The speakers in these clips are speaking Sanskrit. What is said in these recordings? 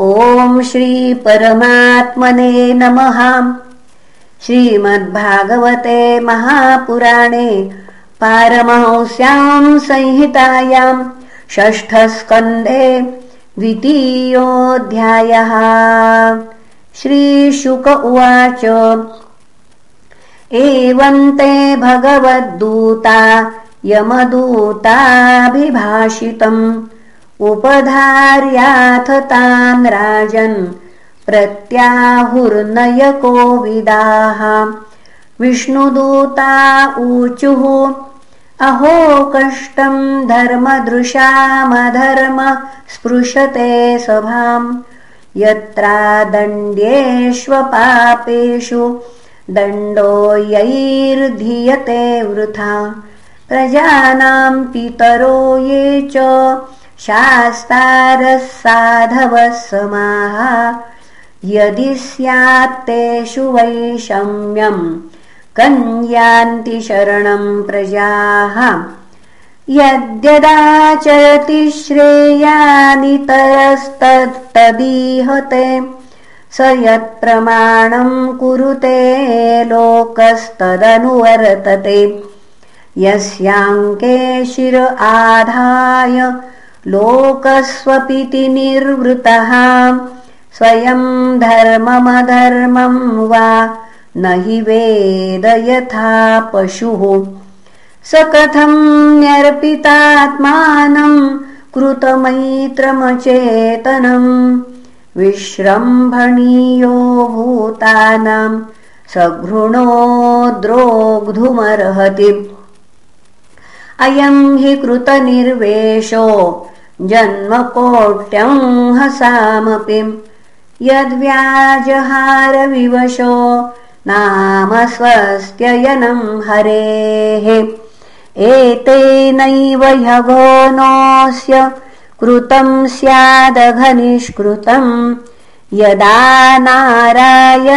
ॐ श्रीपरमात्मने नमः। श्रीमद्भागवते महापुराणे पारमहंस्यां संहितायां षष्ठस्कन्धे द्वितीयोऽध्यायः। श्रीशुक उवाच एवं ते भगवद्दूता यमदूताभिभाषितम् उपधार्याथ तान् राजन् प्रत्याहुर्नयकोविदाः विष्णुदूता ऊचुः अहो कष्टम् धर्मदृशामधर्म स्पृशते सभाम्। यत्रादण्ड्येष्वपापेषु दण्डो यैर्धीयते वृथा। प्रजानाम् पितरो ये च शास्तारः साधवः समाः यदि स्यात्तेषु वैषम्यम् कन्यान्ति शरणम् प्रजाः यद्यदाचरति श्रेयानितरस्तत्तदीहते स यत्प्रमाणम् कुरुते लोकस्तदनुवर्तते। यस्याङ्के शिर आधाय लोकस्वपिति निर्वृतः। स्वयं धर्ममधर्मं वा न हि वेद यथा पशुः। स कथम् न्यर्पितात्मानम् कृतमैत्रमचेतनम् विश्रम्भणीयो भूतानाम् सघृणो द्रोग्धुमर्हति। अयम् हि कृतनिर्वेशो जन्मकोट्यं हसामपि यद्व्याजहारविवशो नाम स्वस्त्ययनं हरेः। एतेनैव ह्यघोनोऽस्य कृतं स्यादघनिष्कृतम् यदा नारायणायेति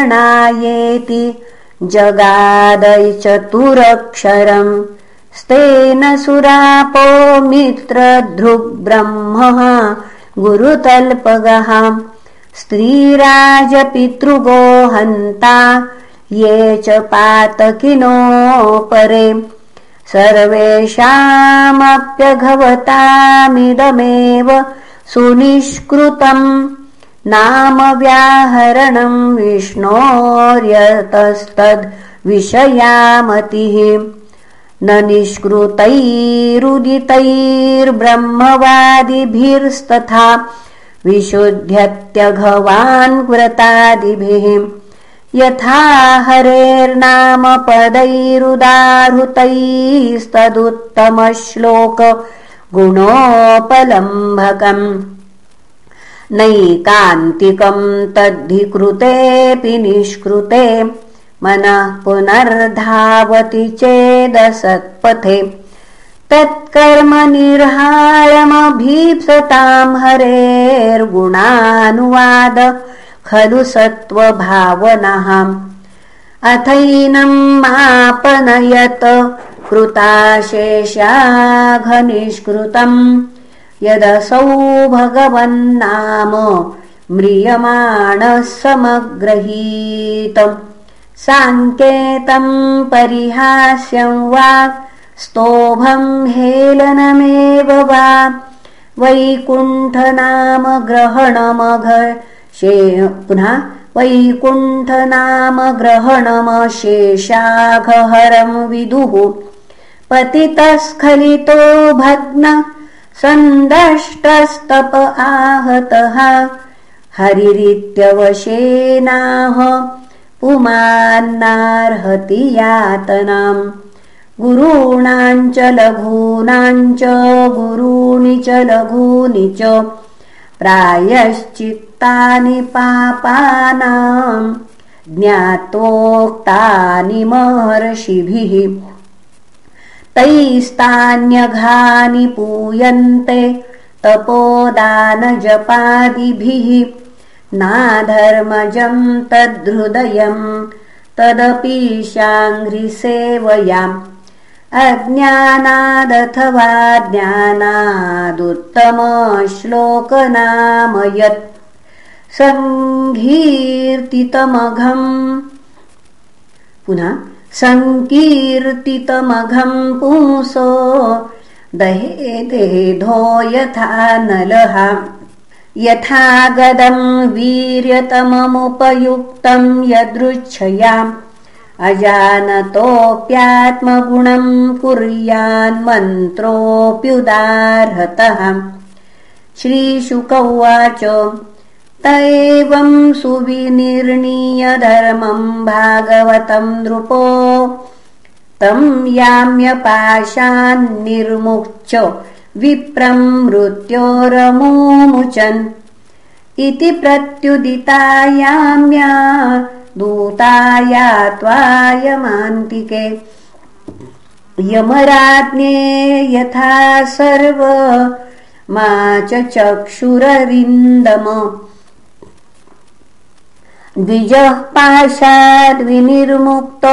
जगादय चतुरक्षरम् स्तेन सुरापो मित्रधृग्ब्रह्म गुरुतल्पगः। स्त्रीराजपितृगो हन्ता ये च पातकिनोपरे। सर्वेषामप्यघवतामिदमेव सुनिष्कृतम् नाम व्याहरणम् विष्णोर्यतस्तद्विषयामतिः न निष्कृतैरुदितैर्ब्रह्मवादिभिर्स्तथा विशुद्ध्यत्यघवान् व्रतादिभिः। यथा हरेर्नाम पदैरुदाहृतैस्तदुत्तमश्लोक गुणोपलम्भकम्। नैकान्तिकम् तद्धिकृतेऽपि निष्कृते मनः पुनर्धावति चेदसत्पथे तत्कर्मनिर्हारमभीप्सताम् हरेर्गुणानुवाद खलु सत्त्वभावनः। अथैनम् मापनयत कृताशेषाघनिष्कृतम् यदसौ भगवन्नाम म्रियमाणः समग्रहीतम् साङ्केतम् परिहास्यम् वा स्तोभम् हेलनमेव वा। वैकुण्ठनाम ग्रहणमघ पुनः वैकुण्ठनाम ग्रहणमशेषाघहरम् विदुः। पतितस्खलितो भग्न सन्दष्टस्तप आहतः। हरिरित्यवशेनाह पुमान्नार्हति यातनाम्। गुरूणाञ्च लघूनाञ्च गुरूणि च लघूनि च प्रायश्चित्तानि पापानाम् ज्ञातोक्तानि महर्षिभिः। तैस्तान्यघानि पूयन्ते तपोदानजपादिभिः नाधर्मजम् तद्धृदयम् तदपि शाङ्घ्रिसेवयाम् अज्ञानादथवा ज्ञानादुत्तमश्लोकनाम यत् सङ्कीर्तितमघम्। पुनः सङ्कीर्तितमघम् पुंसो दहेदेधो यथा नलः यथा गदम् वीर्यतममुपयुक्तम् यदृच्छयाम् अजानतोऽप्यात्मगुणम् कुर्यान्मन्त्रोऽप्युदार्हतः श्रीशुक उवाच त एवम् सुविनिर्णीय धर्मम् भागवतम् नृपो। तम् याम्यपाशान्निर्मुक् विप्रम् मृत्योरमुमुचन् इति प्रत्युदितायाम्या दूताया त्वायमान्तिके यमराज्ञे यथा सर्व मा च चक्षुररिन्दम। द्विजः पाशाद्विनिर्मुक्त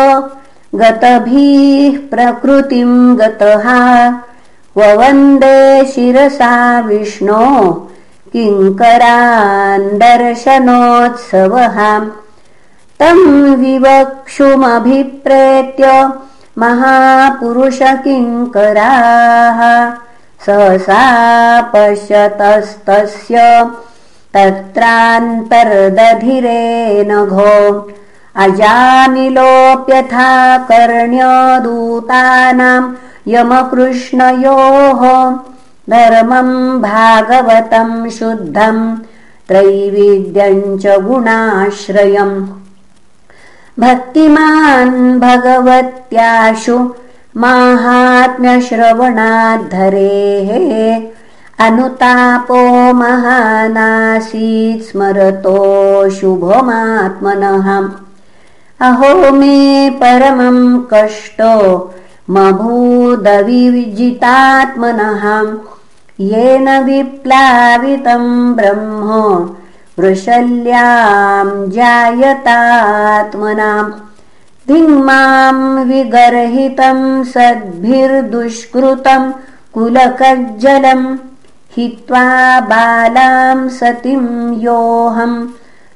गतभिः प्रकृतिम् गतः वन्दे शिरसा विष्णो किङ्करान् दर्शनोत्सवः तम् विवक्षुमभिप्रेत्य महापुरुषकिङ्कराः सहसा पश्यतस्तस्य तत्रान्तर्दधिरे नघो अजामिलोऽप्यथा कर्ण्यदूतानाम् यमकृष्णयोः धर्मम् भागवतम् शुद्धम् त्रैविद्यम् च गुणाश्रयम्। भक्तिमान् भगवत्याशु माहात्म्यश्रवणाद्धरेः अनुतापो महानासीत् स्मरतो शुभमात्मनः। अहो मे परमम् कष्टो मभूदविजितात्मनः येन विप्लावितम् ब्रह्म वृषल्याम् जायतात्मनाम् धिङ्माम् विगर्हितम् सद्भिर्दुष्कृतम् कुलकज्जलम्। हित्वा बालाम् सतीम् योऽहम्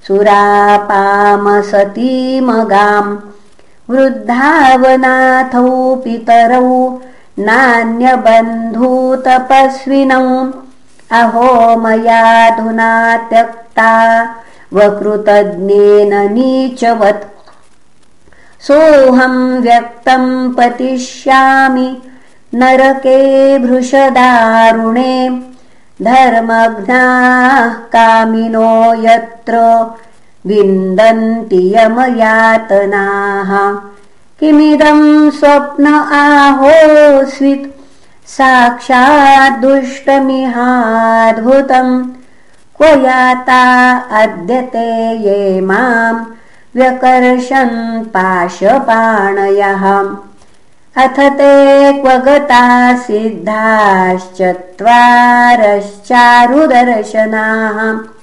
सुरापामसतीमगाम् वृद्धावनाथौ पितरौ नान्यबन्धूतपस्विनौ। अहो मयाधुना त्यक्ता वकृतज्ञेन नीचवत्। सोऽहम् व्यक्तम् पतिष्यामि नरके भृशदारुणे। धर्मघ्नाः कामिनो यत्र विन्दन्ति यमयातनाः। किमिदम् स्वप्न आहोस्वित् साक्षाद्दुष्टमिहाद्भुतम् क्व याता अद्यते ये माम् व्यकर्षन् पाशपाणयः। अथ ते क्व गता सिद्धाश्चत्वारश्चारुदर्शनाः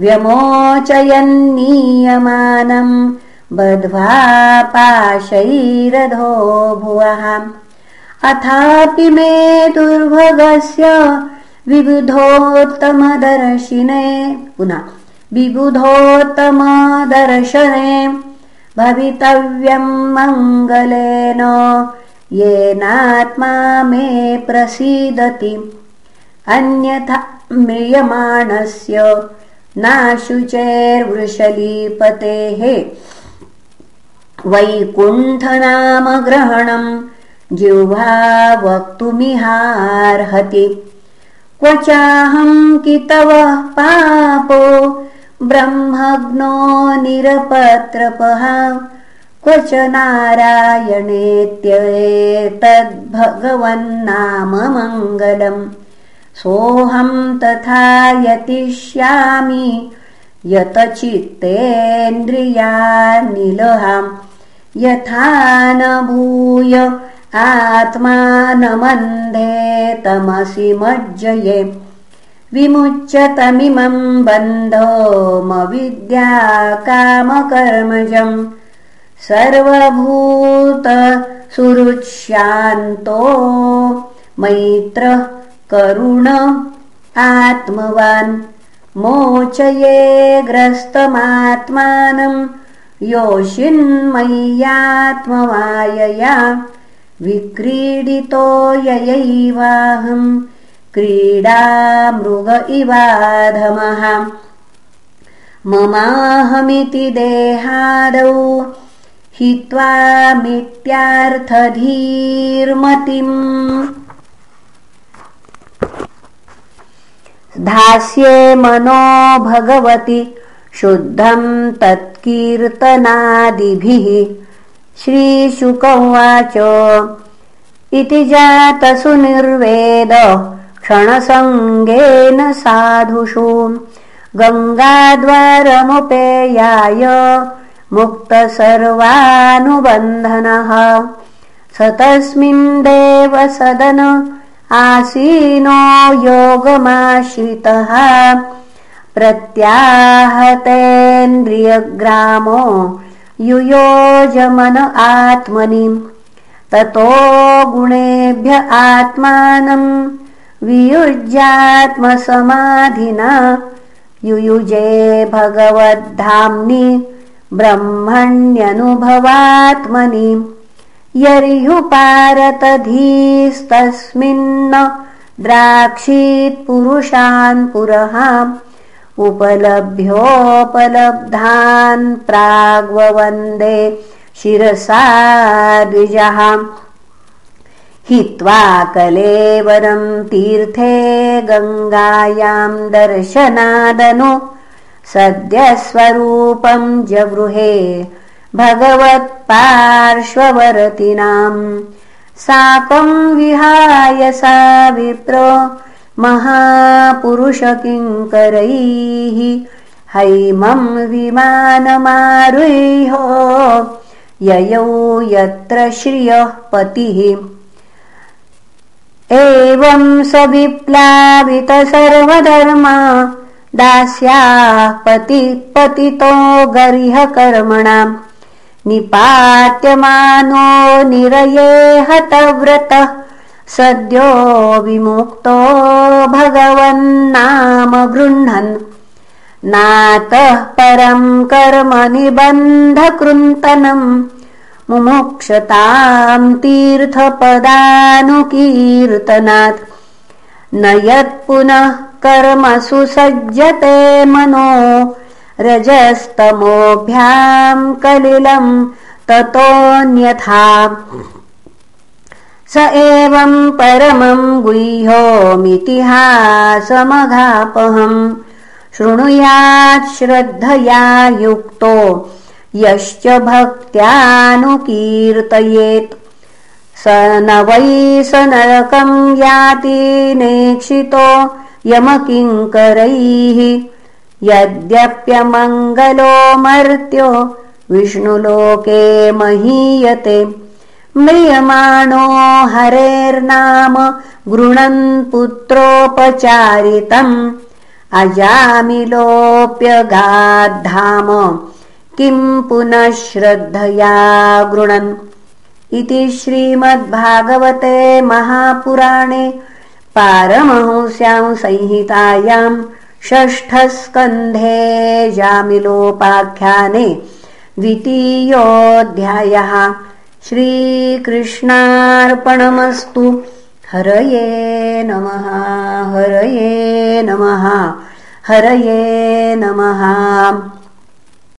व्यमोचयन्नीयमानम् बध्वा पाशैरधो भुवः। अथापि मे दुर्भगस्य विबुधोत्तमदर्शिने पुनः विबुधोत्तमदर्शने भवितव्यम् मङ्गलेन येनात्मा मे प्रसीदति। अन्यथा म्रियमाणस्य नाशुचेर्वृषलीपतेः वैकुण्ठनामग्रहणम् जिह्वा वक्तुमिहार्हति। क्व चाहम् कितवः पापो ब्रह्मग्नो निरपत्रपः। क्व च नारायणेत्येतद्भगवन्नाम सोऽहम् तथा यतिष्यामि यतचित्तेन्द्रियानिलहाम् यथा न भूय आत्मानमन्धे तमसि मज्जये। विमुच्यतमिमम् बन्धोमविद्याकामकर्मजम् सर्वभूतसुरुच्यान्तो मैत्रः करुण आत्मवान् मोचये ग्रस्तमात्मानं योषिन्मय्यात्मवायया विक्रीडितो ययैवाहम् क्रीडा मृग इवाधमः। ममाहमिति देहादौ हित्वा मित्यार्थधीर्मतिम् धास्ये मनो भगवति शुद्धम् तत्कीर्तनादिभिः। श्रीशुक उवाच इति जातसु निर्वेद क्षणसङ्गेन साधुषु। गङ्गाद्वारमुपेयाय मुक्तसर्वानुबन्धनः। स तस्मिन् देवसदन आसीनो योगमाश्रितः। प्रत्याहतेन्द्रियग्रामो युयोजमन आत्मनि। ततो गुणेभ्य आत्मानम् वियुज्यात्मसमाधिना। युयुजे भगवद्धाम्नि ब्रह्मण्यनुभवात्मनि यर्युपारतधीस्तस्मिन्न द्राक्षीत्पुरुषान् पुरः उपलभ्योपलब्धान् प्राग्ववन्दे शिरसा द्विजः। हित्वा कलेवरम् तीर्थे गङ्गायाम् दर्शनादनु सद्यस्वरूपम् जगृहे भगवत्पार्श्ववर्तिनाम्। साकम् विहाय सा विप्र महापुरुषकिङ्करैः। हैमम् विमानमारुह्य ययौ यत्र श्रियः पतिः। एवम् स विप्लावित सर्वधर्मा दास्याः पतितो गरिहकर्मणाम् निपात्यमानो निरये हतव्रतः सद्यो विमुक्तो भगवन्नाम गृह्णन्। नातः परम् कर्म निबन्धकृन्तनम् मुमुक्षताम् तीर्थपदानुकीर्तनात्। न यत्पुनः कर्मसु सज्जते मनो रजस्तमोभ्याम् कलिलम् ततोऽन्यथा। स एवम् परमम् गुह्योमितिहासमघापहम् शृणुयात् श्रद्धया युक्तो यश्च भक्त्यानुकीर्तयेत्। स न वै स नरकम् याति नेक्षितो यमकिङ्करैः यद्यप्यमङ्गलो मर्त्यो विष्णुलोके महीयते। म्रियमाणो हरेर्नाम गृणन् पुत्रोपचारितम्। अजामिलोऽप्यगाद्धाम किम् पुनः श्रद्धया गृणन्। इति श्रीमद्भागवते महापुराणे पारमहंस्यां संहितायाम् षष्ठस्कन्धे जामिलोपाख्याने द्वितीयोऽध्यायः। श्रीकृष्णार्पणमस्तु। हरये नमः हरये नमः हरये नमः